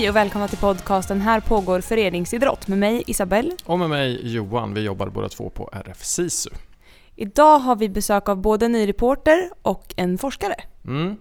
Hej och välkomna till podcasten Här pågår föreningsidrott med mig Isabelle. Och med mig Johan, vi jobbar båda två på RF SISU. Idag har vi besök av både en ny reporter och en forskare. Mm.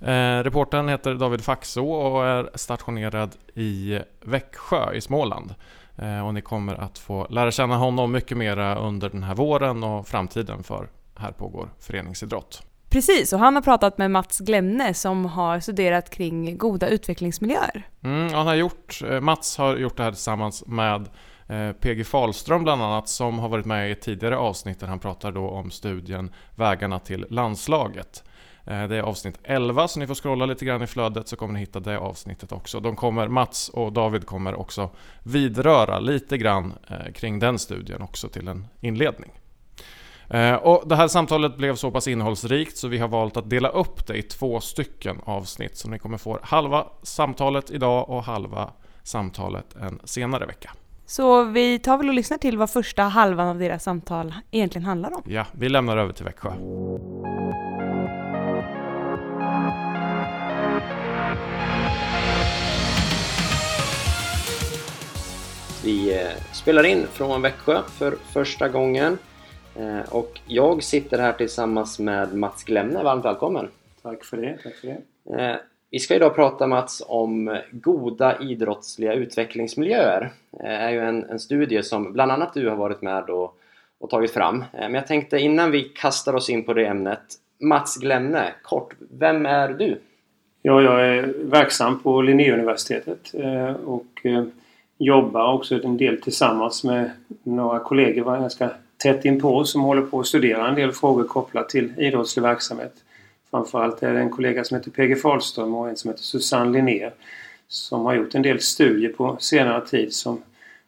Eh, reportern heter David Faxå och är stationerad i Växjö i Småland. Eh, och ni kommer att få lära känna honom mycket mera under den här våren och framtiden för Här pågår föreningsidrott. Precis, och han har pratat med Mats Glemne som har studerat kring goda utvecklingsmiljöer. Mm, han har gjort, eh, Mats har gjort det här tillsammans med eh, PG Falström bland annat som har varit med i ett tidigare avsnitt där han pratar då om studien Vägarna till landslaget. Eh, det är avsnitt 11 så ni får scrolla lite grann i flödet så kommer ni hitta det avsnittet också. De kommer, Mats och David kommer också vidröra lite grann kring den studien också till en inledning. Eh, och det här samtalet blev så pass innehållsrikt så vi har valt att dela upp det i två stycken avsnitt. Så ni kommer få halva samtalet idag och halva samtalet en senare vecka. Så vi tar väl och lyssnar till vad första halvan av deras samtal egentligen handlar om. Ja, vi lämnar över till Växjö. Vi eh, spelar in från Växjö för första gången. Eh, och jag sitter här tillsammans med Mats Glemne. Varmt välkommen! Tack för det. Tack för det. Eh, vi ska idag prata Mats om goda idrottsliga utvecklingsmiljöer. Det är ju en, en studie som bland annat du har varit med och, och tagit fram. Eh, men jag tänkte innan vi kastar oss in på det ämnet. Mats Glemne, kort, vem är du? Ja, jag är verksam på Linnéuniversitetet och jobbar också en del tillsammans med några kollegor ganska tätt inpå som håller på att studera en del frågor kopplat till idrottslig verksamhet. Framförallt är det en kollega som heter PG Fahlström och en som heter Susanne Linnér som har gjort en del studier på senare tid som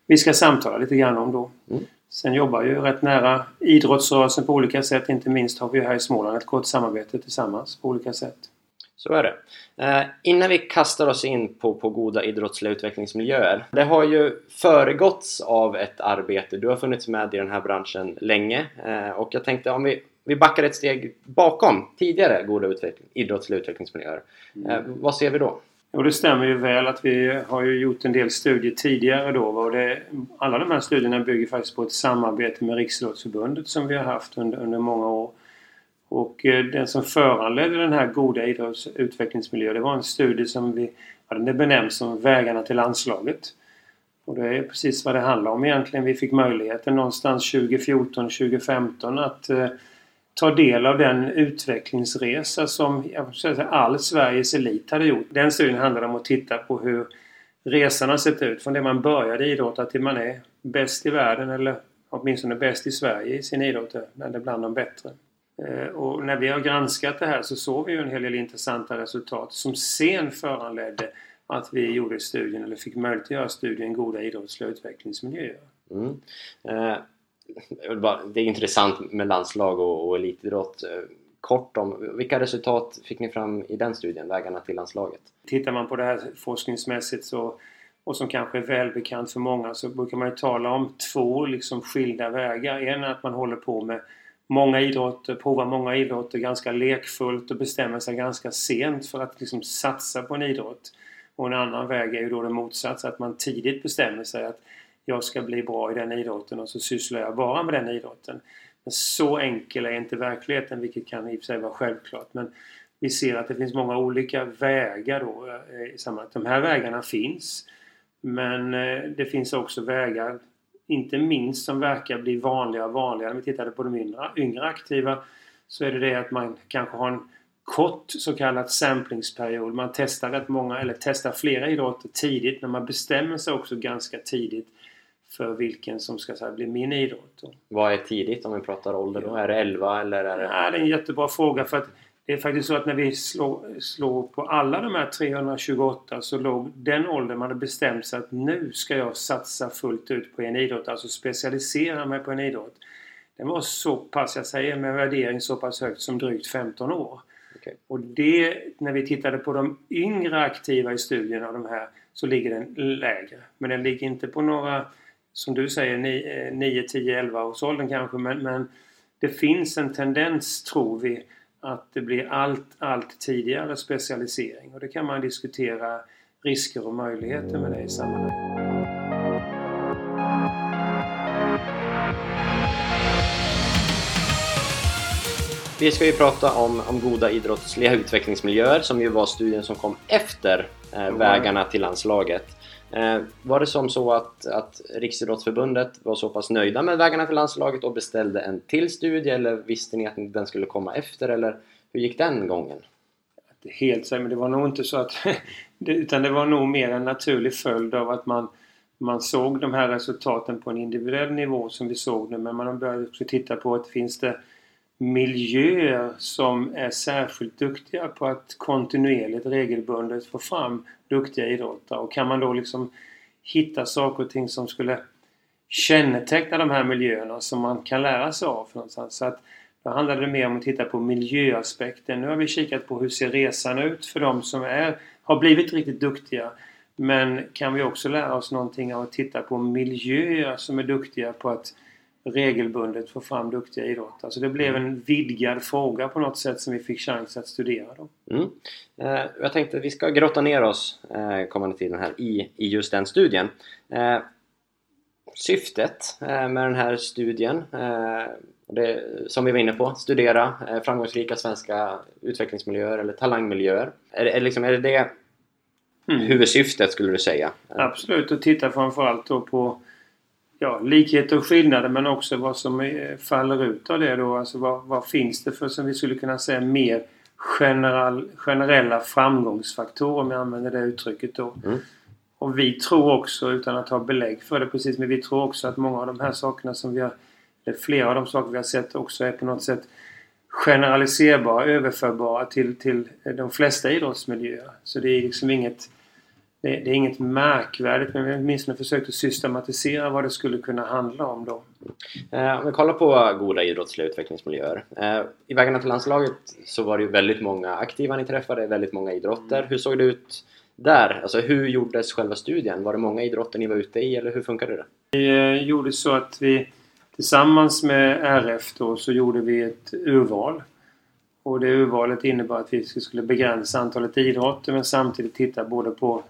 vi ska samtala lite grann om då. Mm. Sen jobbar ju rätt nära idrottsrörelsen på olika sätt. Inte minst har vi här i Småland ett gott samarbete tillsammans på olika sätt. Så är det. Eh, innan vi kastar oss in på, på goda idrottsliga utvecklingsmiljöer. Det har ju föregåtts av ett arbete. Du har funnits med i den här branschen länge eh, och jag tänkte om vi, vi backar ett steg bakom tidigare goda utveckling, idrottsliga utvecklingsmiljöer. Eh, vad ser vi då? Jo, det stämmer ju väl att vi har ju gjort en del studier tidigare då. Och det, alla de här studierna bygger faktiskt på ett samarbete med Riksidrottsförbundet som vi har haft under, under många år. Och eh, den som föranledde den här goda idrottsutvecklingsmiljön det var en studie som vi hade benämnt som Vägarna till landslaget. Och det är precis vad det handlar om egentligen. Vi fick möjligheten någonstans 2014-2015 att eh, ta del av den utvecklingsresa som jag säga, all Sveriges elit hade gjort. Den studien handlade om att titta på hur resan har sett ut från det man började idrotta till man är bäst i världen eller åtminstone bäst i Sverige i sin idrott, eller bland de bättre. Eh, och när vi har granskat det här så såg vi ju en hel del intressanta resultat som sen föranledde att vi gjorde studien, eller fick möjlighet att göra studien Goda idrottsliga utvecklingsmiljöer. Mm. Eh, det är intressant med landslag och, och elitidrott. Eh, kort om, vilka resultat fick ni fram i den studien, Vägarna till landslaget? Tittar man på det här forskningsmässigt så och som kanske är välbekant för många så brukar man ju tala om två liksom skilda vägar. En är att man håller på med många idrotter, provar många idrotter ganska lekfullt och bestämmer sig ganska sent för att liksom satsa på en idrott. Och en annan väg är ju då det motsatta, att man tidigt bestämmer sig att jag ska bli bra i den idrotten och så sysslar jag bara med den idrotten. Men så enkel är inte verkligheten, vilket kan i och för sig vara självklart. Men vi ser att det finns många olika vägar då eh, i sammanhanget. De här vägarna finns. Men eh, det finns också vägar inte minst som verkar bli vanligare och vanligare. När vi tittade på de yngre, yngre aktiva så är det det att man kanske har en kort så kallad samplingsperiod. Man testar rätt många, eller testar flera idrotter tidigt men man bestämmer sig också ganska tidigt för vilken som ska här, bli min idrott. Vad är tidigt om vi pratar ålder då? Är det 11 eller? Är det... Nej, det är en jättebra fråga för att det är faktiskt så att när vi slår, slår på alla de här 328 så låg den åldern man hade bestämt sig att nu ska jag satsa fullt ut på en idrott, alltså specialisera mig på en idrott. Den var så pass, jag säger med värdering så pass högt som drygt 15 år. Okay. Och det, när vi tittade på de yngre aktiva i studien av de här så ligger den lägre. Men den ligger inte på några, som du säger, 9, 10, 11 års åldern kanske men, men det finns en tendens, tror vi, att det blir allt, allt tidigare specialisering. Och det kan man diskutera risker och möjligheter med det i sammanhanget. Vi ska ju prata om, om goda idrottsliga utvecklingsmiljöer som ju var studien som kom efter eh, vägarna till landslaget. Eh, var det som så att, att Riksidrottsförbundet var så pass nöjda med vägarna till landslaget och beställde en till studie eller visste ni att den skulle komma efter eller hur gick den gången? Helt säkert, men det var nog inte så att... utan det var nog mer en naturlig följd av att man, man såg de här resultaten på en individuell nivå som vi såg nu men man började också titta på att finns det miljöer som är särskilt duktiga på att kontinuerligt, regelbundet få fram duktiga idrottare. Och kan man då liksom hitta saker och ting som skulle känneteckna de här miljöerna som man kan lära sig av någonstans. Så att då handlar det mer om att titta på miljöaspekten. Nu har vi kikat på hur ser resan ut för de som är, har blivit riktigt duktiga. Men kan vi också lära oss någonting av att titta på miljöer som är duktiga på att regelbundet få fram duktiga idrottare. Så det blev en vidgad fråga på något sätt som vi fick chans att studera. Då. Mm. Eh, jag tänkte att vi ska grotta ner oss eh, kommande tiden här i, i just den studien. Eh, syftet eh, med den här studien, eh, det, som vi var inne på, studera eh, framgångsrika svenska utvecklingsmiljöer eller talangmiljöer. Är, är, liksom, är det det mm. huvudsyftet skulle du säga? Absolut, och titta framförallt då på ja, likheter och skillnader men också vad som faller ut av det då. Alltså vad, vad finns det för, som vi skulle kunna säga, mer general, generella framgångsfaktorer om jag använder det uttrycket då. Mm. Och vi tror också, utan att ha belägg för det precis, men vi tror också att många av de här sakerna som vi har, eller flera av de saker vi har sett också är på något sätt generaliserbara, överförbara till, till de flesta idrottsmiljöer. Så det är liksom inget det, det, är inget märkvärdigt men vi har åtminstone försökt att systematisera vad det skulle kunna handla om då. Eh, om vi kollar på goda idrottsliga utvecklingsmiljöer. Eh, I Vägarna till landslaget så var det ju väldigt många aktiva ni träffade, väldigt många idrotter. Mm. Hur såg det ut där? Alltså hur gjordes själva studien? Var det många idrotter ni var ute i eller hur funkade det? Vi eh, gjorde så att vi tillsammans med RF då så gjorde vi ett urval. Och det urvalet innebar att vi skulle begränsa antalet idrotter men samtidigt titta både på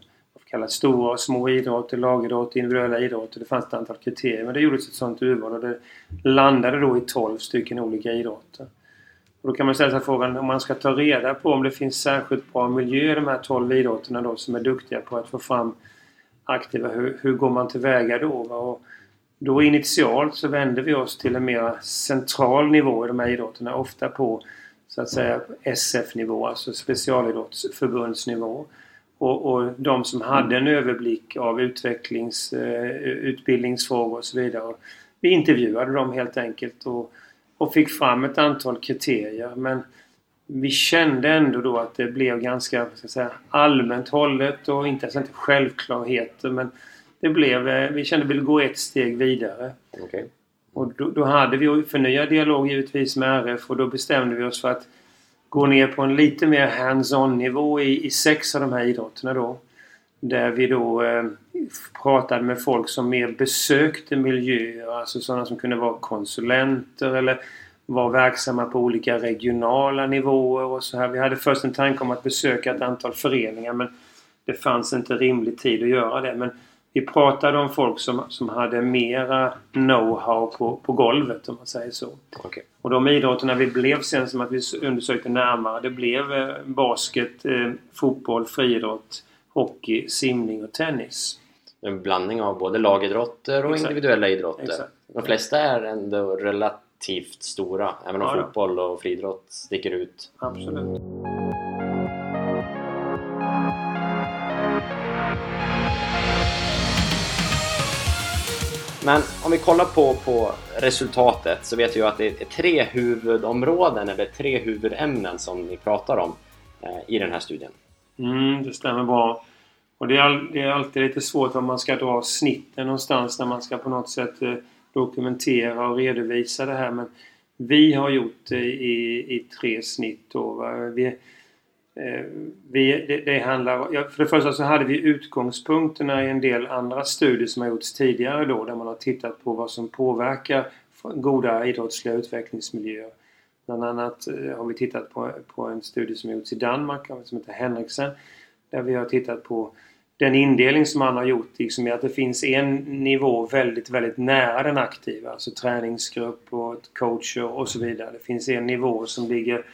kallat stora och små idrotter, lagidrotter, individuella idrotter. Det fanns ett antal kriterier men det gjordes ett sådant urval och det landade då i 12 stycken olika idrotter. Och då kan man ställa sig frågan om man ska ta reda på om det finns särskilt bra miljö i de här 12 idrotterna då som är duktiga på att få fram aktiva. Hur, hur går man tillväga då? Och då initialt så vänder vi oss till en mer central nivå i de här idrotterna. Ofta på så att säga SF-nivå, alltså specialidrottsförbundsnivå. Och, och de som hade en överblick av utvecklings, eh, utbildningsfrågor och så vidare. Vi intervjuade dem helt enkelt och, och fick fram ett antal kriterier. Men vi kände ändå då att det blev ganska att säga, allmänt hållet och inte, alltså inte självklarheter. Men det blev, eh, vi kände att vi ville gå ett steg vidare. Okay. Och då, då, hade vi förnyad dialog givetvis med RF och då bestämde vi oss för att gå ner på en lite mer hands-on nivå i, i sex av de här idrotterna då. Där vi då eh, pratade med folk som mer besökte miljöer, alltså sådana som kunde vara konsulenter eller var verksamma på olika regionala nivåer och så här. Vi hade först en tanke om att besöka ett antal föreningar men det fanns inte rimlig tid att göra det. Men vi pratade om folk som, som hade mera know-how på, på golvet om man säger så. Okay. Och de idrotterna vi blev sen som att vi undersökte närmare det blev eh, basket, eh, fotboll, friidrott, hockey, simning och tennis. En blandning av både lagidrotter och Exakt. individuella idrotter. Exakt. De flesta är ändå relativt stora även om ja, fotboll och friidrott sticker ut. Absolut. Men om vi kollar på, på resultatet så vet jag att det är tre huvudområden eller tre huvudämnen som ni pratar om eh, i den här studien. Mm, det stämmer bra. Och det är, det är alltid lite svårt om man ska dra snitten någonstans när man ska på något sätt eh, dokumentera och redovisa det här. Men vi har gjort det i, i tre snitt. Då, vi, Eh, vi, det, det, handlar, ja, för det första så hade vi utgångspunkterna i en del andra studier som har gjorts tidigare då där man har tittat på vad som påverkar goda idrottsliga utvecklingsmiljöer. Bland annat eh, har vi tittat på, på en studie som har gjorts i Danmark som heter Henriksen. Där vi har tittat på den indelning som han har gjort liksom är att det finns en nivå väldigt, väldigt nära den aktiva. Alltså träningsgrupp och coacher och så vidare. Det finns en nivå som ligger,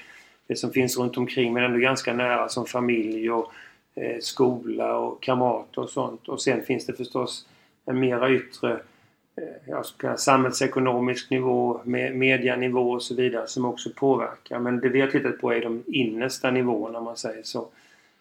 det som finns runt omkring men ändå ganska nära som familj och eh, skola och kamrater och sånt. Och sen finns det förstås en mera yttre eh, jag samhällsekonomisk nivå, med medianivå och så vidare som också påverkar. Men det vi har tittat på är de innersta nivåerna om man säger så.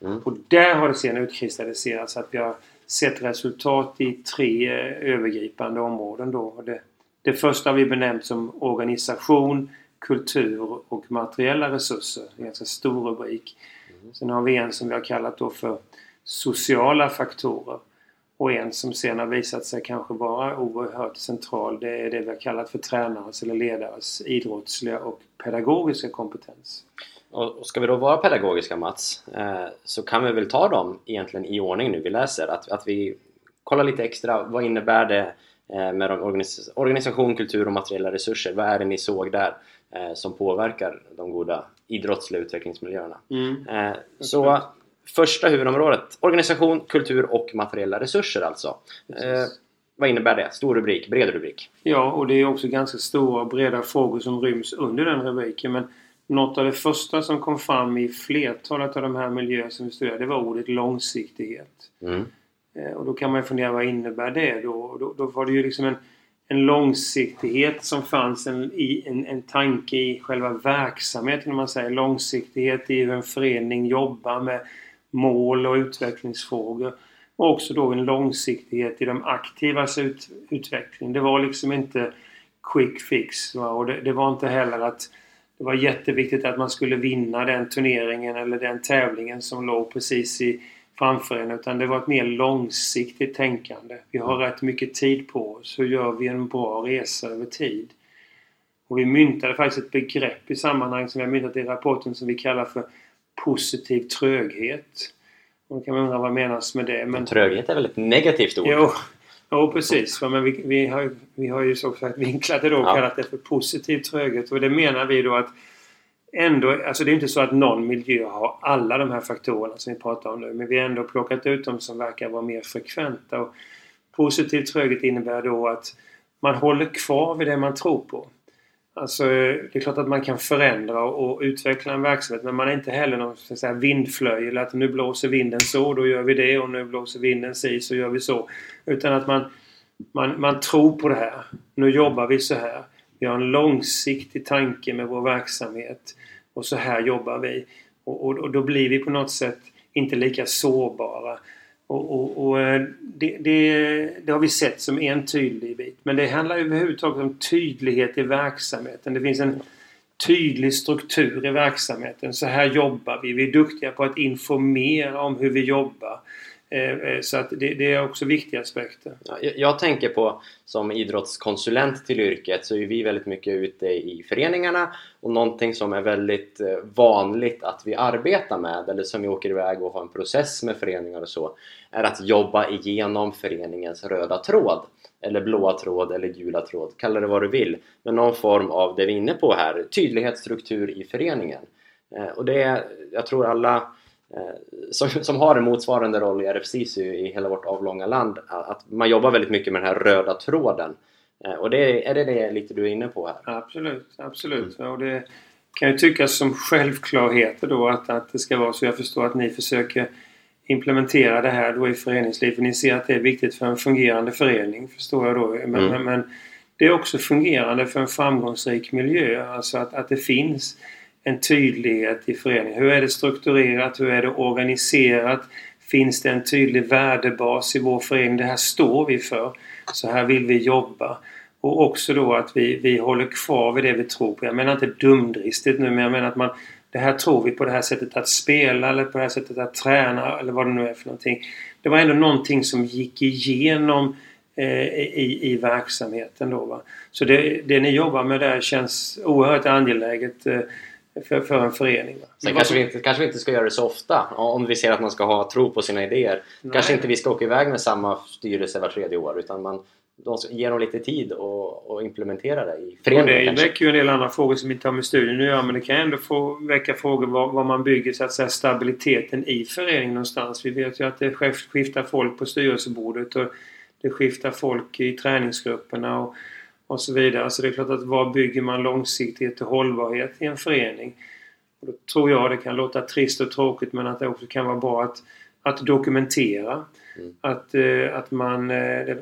Mm. Och där har det sedan utkristalliserats att vi har sett resultat i tre eh, övergripande områden. Då. Det, det första har vi benämnt som organisation, kultur och materiella resurser. En ganska stor rubrik. Mm. Sen har vi en som vi har kallat då för sociala faktorer. Och en som sen har visat sig kanske vara oerhört central. Det är det vi har kallat för tränares eller ledares idrottsliga och pedagogiska kompetens. Och ska vi då vara pedagogiska Mats, eh, så kan vi väl ta dem egentligen i ordning nu vi läser. Att, att vi kollar lite extra, vad innebär det med organis organisation, kultur och materiella resurser? Vad är det ni såg där eh, som påverkar de goda idrottsliga utvecklingsmiljöerna? Mm. Så första huvudområdet, organisation, kultur och materiella resurser alltså. vad innebär det? Stor rubrik, bred rubrik? Ja, och det är också ganska stora och breda frågor som ryms under den rubriken. Men något av det första som kom fram i flertalet av de här miljöerna som vi studerade, det var ordet långsiktighet. Mm. Eh, och då kan man ju fundera, vad innebär det då? Då, då var det ju liksom en, en långsiktighet som fanns en, i, en, en tanke i själva verksamheten, om man säger. Långsiktighet i hur en förening jobbar med mål och utvecklingsfrågor. Och också då en långsiktighet i de aktivas ut, utveckling. Det var liksom inte quick fix. Va? Och det, det var inte heller att det var jätteviktigt att man skulle vinna den turneringen eller den tävlingen som låg precis i framför en. Utan det var ett mer långsiktigt tänkande. Vi har rätt mycket tid på oss. Hur gör vi en bra resa över tid? Och vi myntade faktiskt ett begrepp i sammanhang som vi har myntat i rapporten som vi kallar för positiv tröghet. då kan man undra vad menas med det. Men... Tröghet är väl ett negativt ord? Jo, Jo precis. Men vi, vi, har, vi har ju så sagt vinklat det då och ja. kallat det för positiv tröghet. Och det menar vi då att ändå, alltså det är inte så att någon miljö har alla de här faktorerna som vi pratar om nu. Men vi har ändå plockat ut de som verkar vara mer frekventa. Och positiv tröghet innebär då att man håller kvar vid det man tror på. Alltså, det är klart att man kan förändra och utveckla en verksamhet men man är inte heller någon så att säga, vindflöjel. Att nu blåser vinden så, då gör vi det och nu blåser vinden si, så gör vi så. Utan att man, man, man tror på det här. Nu jobbar vi så här. Vi har en långsiktig tanke med vår verksamhet. Och så här jobbar vi. Och, och, och då blir vi på något sätt inte lika sårbara. Och, och, och eh, det, det, det, har vi sett som en tydlig bit. Men det handlar överhuvudtaget om tydlighet i verksamheten. Det finns en tydlig struktur i verksamheten. Så här jobbar vi. Vi är duktiga på att informera om hur vi jobbar. Eh, eh, så att det, det, är också viktiga aspekter. Jag, jag, tänker på som idrottskonsulent till yrket så är vi väldigt mycket ute i föreningarna och någonting som är väldigt eh, vanligt att vi arbetar med eller som vi åker iväg och har en process med föreningar och så är att jobba igenom föreningens röda tråd eller blåa tråd eller gula tråd, kalla det vad du vill men någon form av det vi är inne på här, tydlighet, struktur i föreningen och det är, jag tror alla som, som har en motsvarande roll i RFSISU i hela vårt avlånga land att man jobbar väldigt mycket med den här röda tråden eh, och det, är det det lite du är inne på här? Absolut, absolut. Mm. Och det kan ju tyckas som självklarheter då att, att det ska vara så. Jag förstår att ni försöker implementera det här då i föreningslivet. Ni ser att det är viktigt för en fungerande förening förstår jag då. Men, mm. men det är också fungerande för en framgångsrik miljö. Alltså att, att det finns en tydlighet i föreningen. Hur är det strukturerat? Hur är det organiserat? Finns det en tydlig värdebas i vår förening? Det här står vi för. Så här vill vi jobba. Och också då att vi, vi håller kvar vid det vi tror på. Jag menar inte dumdristigt nu men jag menar att man det här tror vi på det här sättet att spela eller på det här sättet att träna eller vad det nu är för någonting. Det var ändå någonting som gick igenom eh, i, i verksamheten då. Va? Så det, det ni jobbar med där känns oerhört angeläget. Eh, för, för en förening. Sen kanske vi, inte, kanske vi inte ska göra det så ofta om vi ser att man ska ha tro på sina idéer. Nej. Kanske inte vi ska åka iväg med samma styrelse var tredje år utan man de ska ge dem lite tid och, och implementera det i Och föreningen det kanske. väcker ju en del andra frågor som inte har med studien att göra men det kan ändå få väcka frågor var, var man bygger så att säga, stabiliteten i föreningen någonstans. Vi vet ju att det sk- skiftar folk på styrelsebordet och det skiftar folk i träningsgrupperna och, och så vidare. Så det är klart att var bygger man långsiktighet och hållbarhet i en förening? Och då tror jag det kan låta trist och tråkigt men att det också kan vara bra att, att dokumentera. Mm. Att, eh, att man... Eh, det,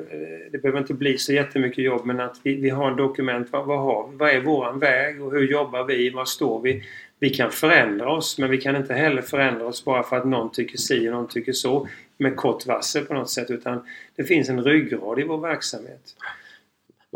det behöver inte bli så jättemycket jobb men att vi, vi har dokument. Vad, vad, har, vad är våran väg och hur jobbar vi? Var står vi? Vi kan förändra oss men vi kan inte heller förändra oss bara för att någon tycker si och någon tycker så med kort varsel på något sätt utan det finns en ryggrad i vår verksamhet.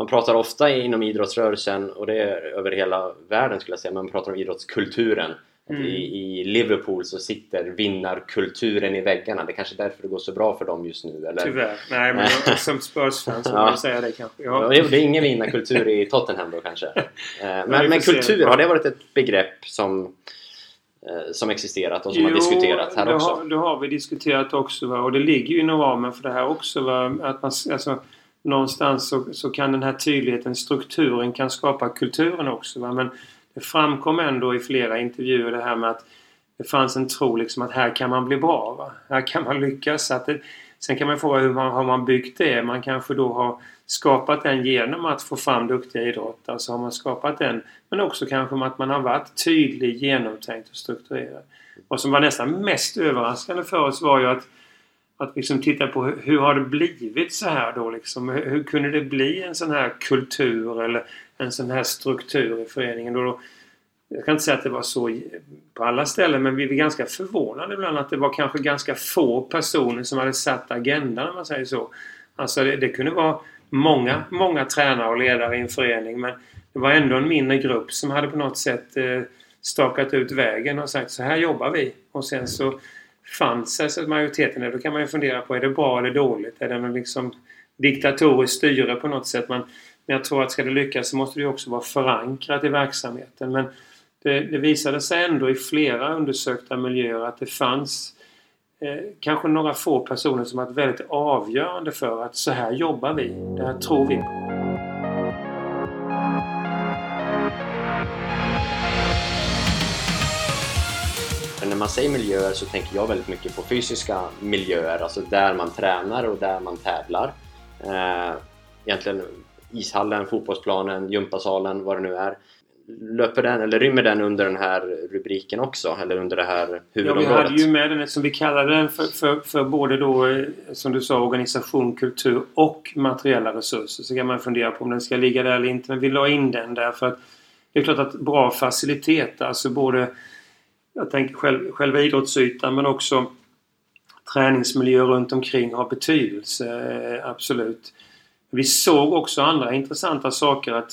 Man pratar ofta inom idrottsrörelsen och det är över hela världen skulle jag säga, man pratar om idrottskulturen. Mm. i, I Liverpool så sitter vinnarkulturen i väggarna. Det är kanske är därför det går så bra för dem just nu. Eller? Tyvärr. Nej men jag, som Spurs-fan så Ja. man säga det kanske. Ja. Det är ingen vinnarkultur i Tottenham då kanske. Eh, Men, men kultur, har det varit ett begrepp som, eh, som existerat och som har Jo, diskuterats här det också? Har, det har vi diskuterat också. Va? Och det ligger ju inom ramen för det här också. Va? Att man, alltså, någonstans så, så kan den här tydligheten, strukturen kan skapa kulturen också. Va? Men det framkom ändå i flera intervjuer det här med att det fanns en tro liksom att här kan man bli bra. Va? Här kan man lyckas. Att det, sen kan man fråga hur man, har man byggt det? Man kanske då har skapat den genom att få fram duktiga idrottare. Så har man skapat den. Men också kanske med att man har varit tydlig, genomtänkt och strukturerad. Vad som var nästan mest överraskande för oss var ju att att liksom titta på hur, hur har det blivit så här då liksom? Hur, hur kunde det bli en sån här kultur eller en sån här struktur i föreningen? Då, då, jag kan inte säga att det var så på alla ställen men vi är ganska förvånade ibland att det var kanske ganska få personer som hade satt agendan om man säger så. Alltså det, det kunde vara många, många tränare och ledare i en förening men det var ändå en mindre grupp som hade på något sätt eh, stakat ut vägen och sagt så här jobbar vi. Och sen så fanns alltså majoriteten där. Då kan man ju fundera på är det bra eller dåligt? Är det någon liksom diktatoriskt styre på något sätt? Men, men jag tror att ska det lyckas så måste det ju också vara förankrat i verksamheten. Men det, det visade sig ändå i flera undersökta miljöer att det fanns eh, kanske några få personer som varit väldigt avgörande för att så här jobbar vi. Det här tror vi på. Man säger miljöer så tänker jag väldigt mycket på fysiska miljöer, alltså där man tränar och där man tävlar. Eh, egentligen ishallen, fotbollsplanen, gympasalen, vad det nu är. Löper den, eller rymmer den under den här rubriken också? Eller under det här Ja, vi huvudområdet? hade ju med den som vi kallade den för, för, för både då, eh, som du sa, organisation, kultur och materiella resurser. Så kan man fundera på om den ska ligga där eller inte. Men vi la in den där för att det är klart att bra faciliteter, alltså både jag tänker själv, själva idrottsytan men också träningsmiljö runt omkring har betydelse, eh, absolut. Vi såg också andra intressanta saker att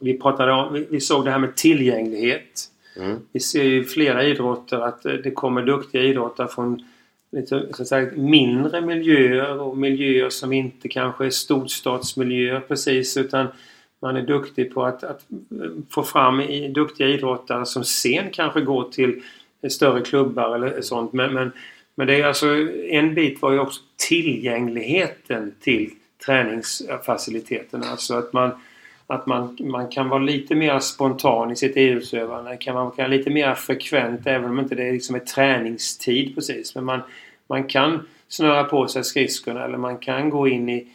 vi pratade om, vi, såg det här med tillgänglighet. Mm. Vi ser ju i flera idrotter att eh, det kommer duktiga idrottare från lite så att säga, mindre miljöer och miljöer som inte kanske är storstadsmiljöer precis utan man är duktig på att, att få fram i, duktiga idrottare som sen kanske går till större klubbar eller sånt. Men, men, men det är alltså en bit var ju också tillgängligheten till träningsfaciliteterna. Alltså att man att man, man kan vara lite mer spontan i sitt idrottsutövande. Kan man vara lite mer frekvent även om inte det liksom är träningstid precis. Men man, man kan snöra på sig skridskorna eller man kan gå in i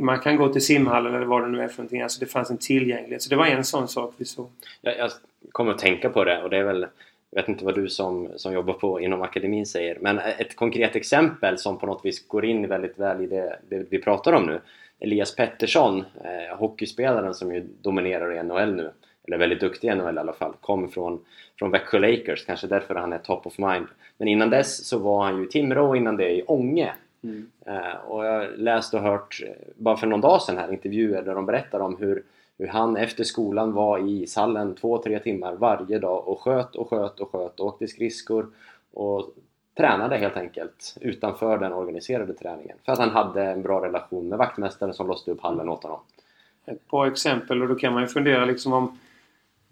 man kan gå till simhallen eller vad det nu är för någonting. Alltså det fanns en tillgänglighet. Så det var en sån sak vi såg. Jag, jag kommer att tänka på det och det är väl jag vet inte vad du som, som jobbar på inom akademin säger men ett konkret exempel som på något vis går in väldigt väl i det, det vi pratar om nu Elias Pettersson, eh, hockeyspelaren som ju dominerar i NHL nu eller väldigt duktig i NHL i alla fall, kom från, från Växjö Lakers, kanske därför han är top of mind men innan dess så var han ju i Timrå och innan det i Ånge Mm. Eh, och jag läste och hört, eh, bara för någon dag sedan här, intervjuer där de berättar om hur, hur han efter skolan var i ishallen två, tre timmar varje dag och sköt och sköt och sköt och åkte skridskor och tränade helt enkelt utanför den organiserade träningen. För att han hade en bra relation med vaktmästaren som låste upp hallen åt honom. Ett bra exempel och då kan man ju fundera liksom om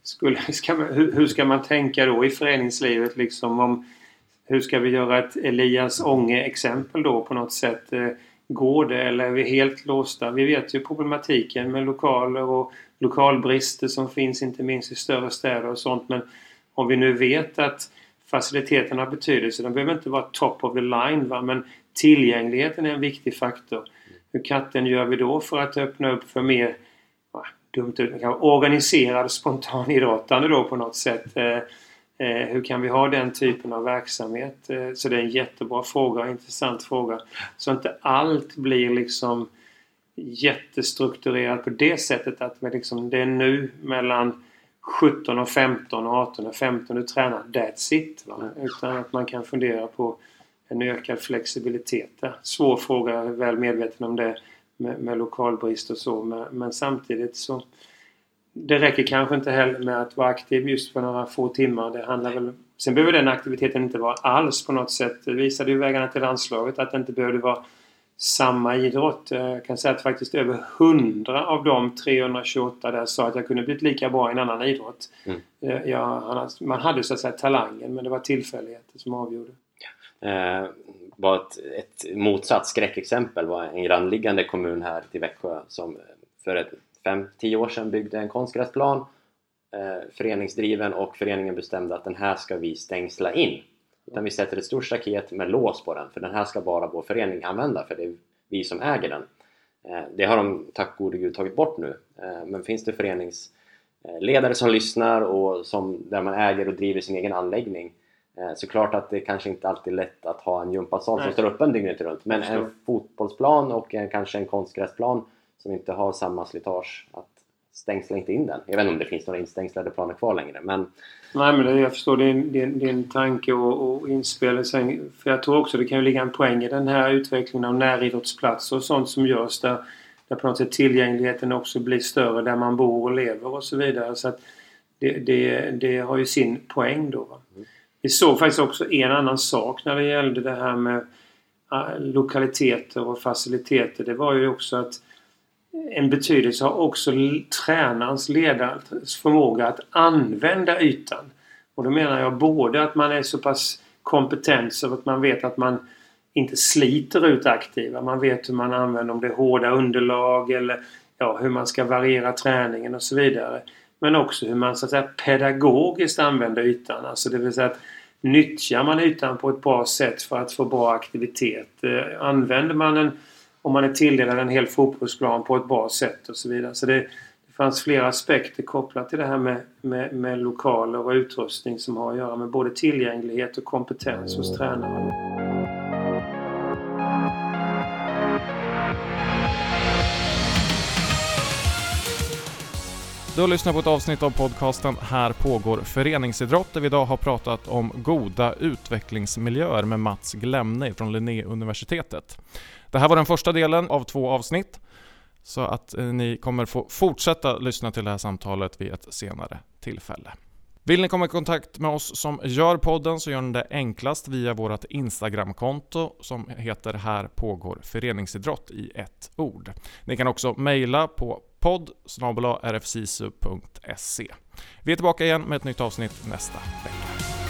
skulle, ska man, hur, hur ska man tänka då i föreningslivet liksom om hur ska vi göra ett Elias Ånge exempel då på något sätt? Eh, går det eller är vi helt låsta? Vi vet ju problematiken med lokaler och lokalbrister som finns inte minst i större städer och sånt. Men om vi nu vet att faciliteterna har betydelse. De behöver inte vara top of the line va? men tillgängligheten är en viktig faktor. Hur katten gör vi då för att öppna upp för mer va, dumt ut, organiserad spontanidrottande då på något sätt? Eh, Eh, hur kan vi ha den typen av verksamhet? Eh, så det är en jättebra fråga och intressant fråga. Så inte allt blir liksom jättestrukturerat på det sättet att liksom, det är nu mellan 17 och 15 och 18 och 15 du tränar. That's it. Va? Utan att man kan fundera på en ökad flexibilitet där. Svår fråga, jag är väl medveten om det med, med lokalbrist och så men, men samtidigt så det räcker kanske inte heller med att vara aktiv just för några få timmar. Det handlar väl... Sen behöver den aktiviteten inte vara alls på något sätt. Det visade ju vägarna till landslaget att det inte behövde vara samma idrott. Jag kan säga att faktiskt över 100 av de 328 där sa att jag kunde blivit lika bra i en annan idrott. Mm. Eh, ja, man hade så att säga talangen men det var tillfälligheter som avgjorde. Eh, var ett, ett motsatt skräckexempel var en grannliggande kommun här till Växjö som för ett 5-10 år sedan byggde en konstgräsplan eh, föreningsdriven och föreningen bestämde att den här ska vi stängsla in. Utan vi sätter ett stort staket med lås på den för den här ska bara vår förening använda för det är vi som äger den. Eh, det har de tack gode gud tagit bort nu. Eh, men finns det föreningsledare som lyssnar och som, där man äger och driver sin egen anläggning eh, så klart att det kanske inte alltid är lätt att ha en gympasal som står öppen dygnet runt men en fotbollsplan och en, kanske en konstgräsplan som inte har samma slitage att stängsla inte in den. Jag vet inte om det finns några instängslade planer kvar längre men... Nej men det, jag förstår din, din, din tanke och, och inspel. Sen, för jag tror också det kan ju ligga en poäng i den här utvecklingen av näridrottsplatser och sånt som görs där, där på något sätt tillgängligheten också blir större där man bor och lever och så vidare. Så att det, det, det har ju sin poäng då. Mm. Vi såg faktiskt också en annan sak när det gällde det här med äh, lokaliteter och faciliteter. Det var ju också att en betydelse har också tränarens ledares förmåga att använda ytan. Och då menar jag både att man är så pass kompetent så att man vet att man inte sliter ut aktiva. Man vet hur man använder, om det är hårda underlag eller ja, hur man ska variera träningen och så vidare. Men också hur man så att säga pedagogiskt använder ytan. Alltså det vill säga att nyttjar man ytan på ett bra sätt för att få bra aktivitet. Eh, använder man en om man är tilldelad en hel fotbollsplan på ett bra sätt och så vidare. Så det, det fanns flera aspekter kopplat till det här med, med, med lokaler och utrustning som har att göra med både tillgänglighet och kompetens hos tränaren. Du har lyssnat på ett avsnitt av podcasten Här pågår föreningsidrott där vi idag har pratat om goda utvecklingsmiljöer med Mats Glemne från Linnéuniversitetet. Det här var den första delen av två avsnitt. Så att eh, ni kommer få fortsätta lyssna till det här samtalet vid ett senare tillfälle. Vill ni komma i kontakt med oss som gör podden så gör ni det enklast via vårt Instagramkonto som heter Här pågår föreningsidrott i ett ord. Ni kan också mejla på podd rfsisu.se. Vi är tillbaka igen med ett nytt avsnitt nästa vecka.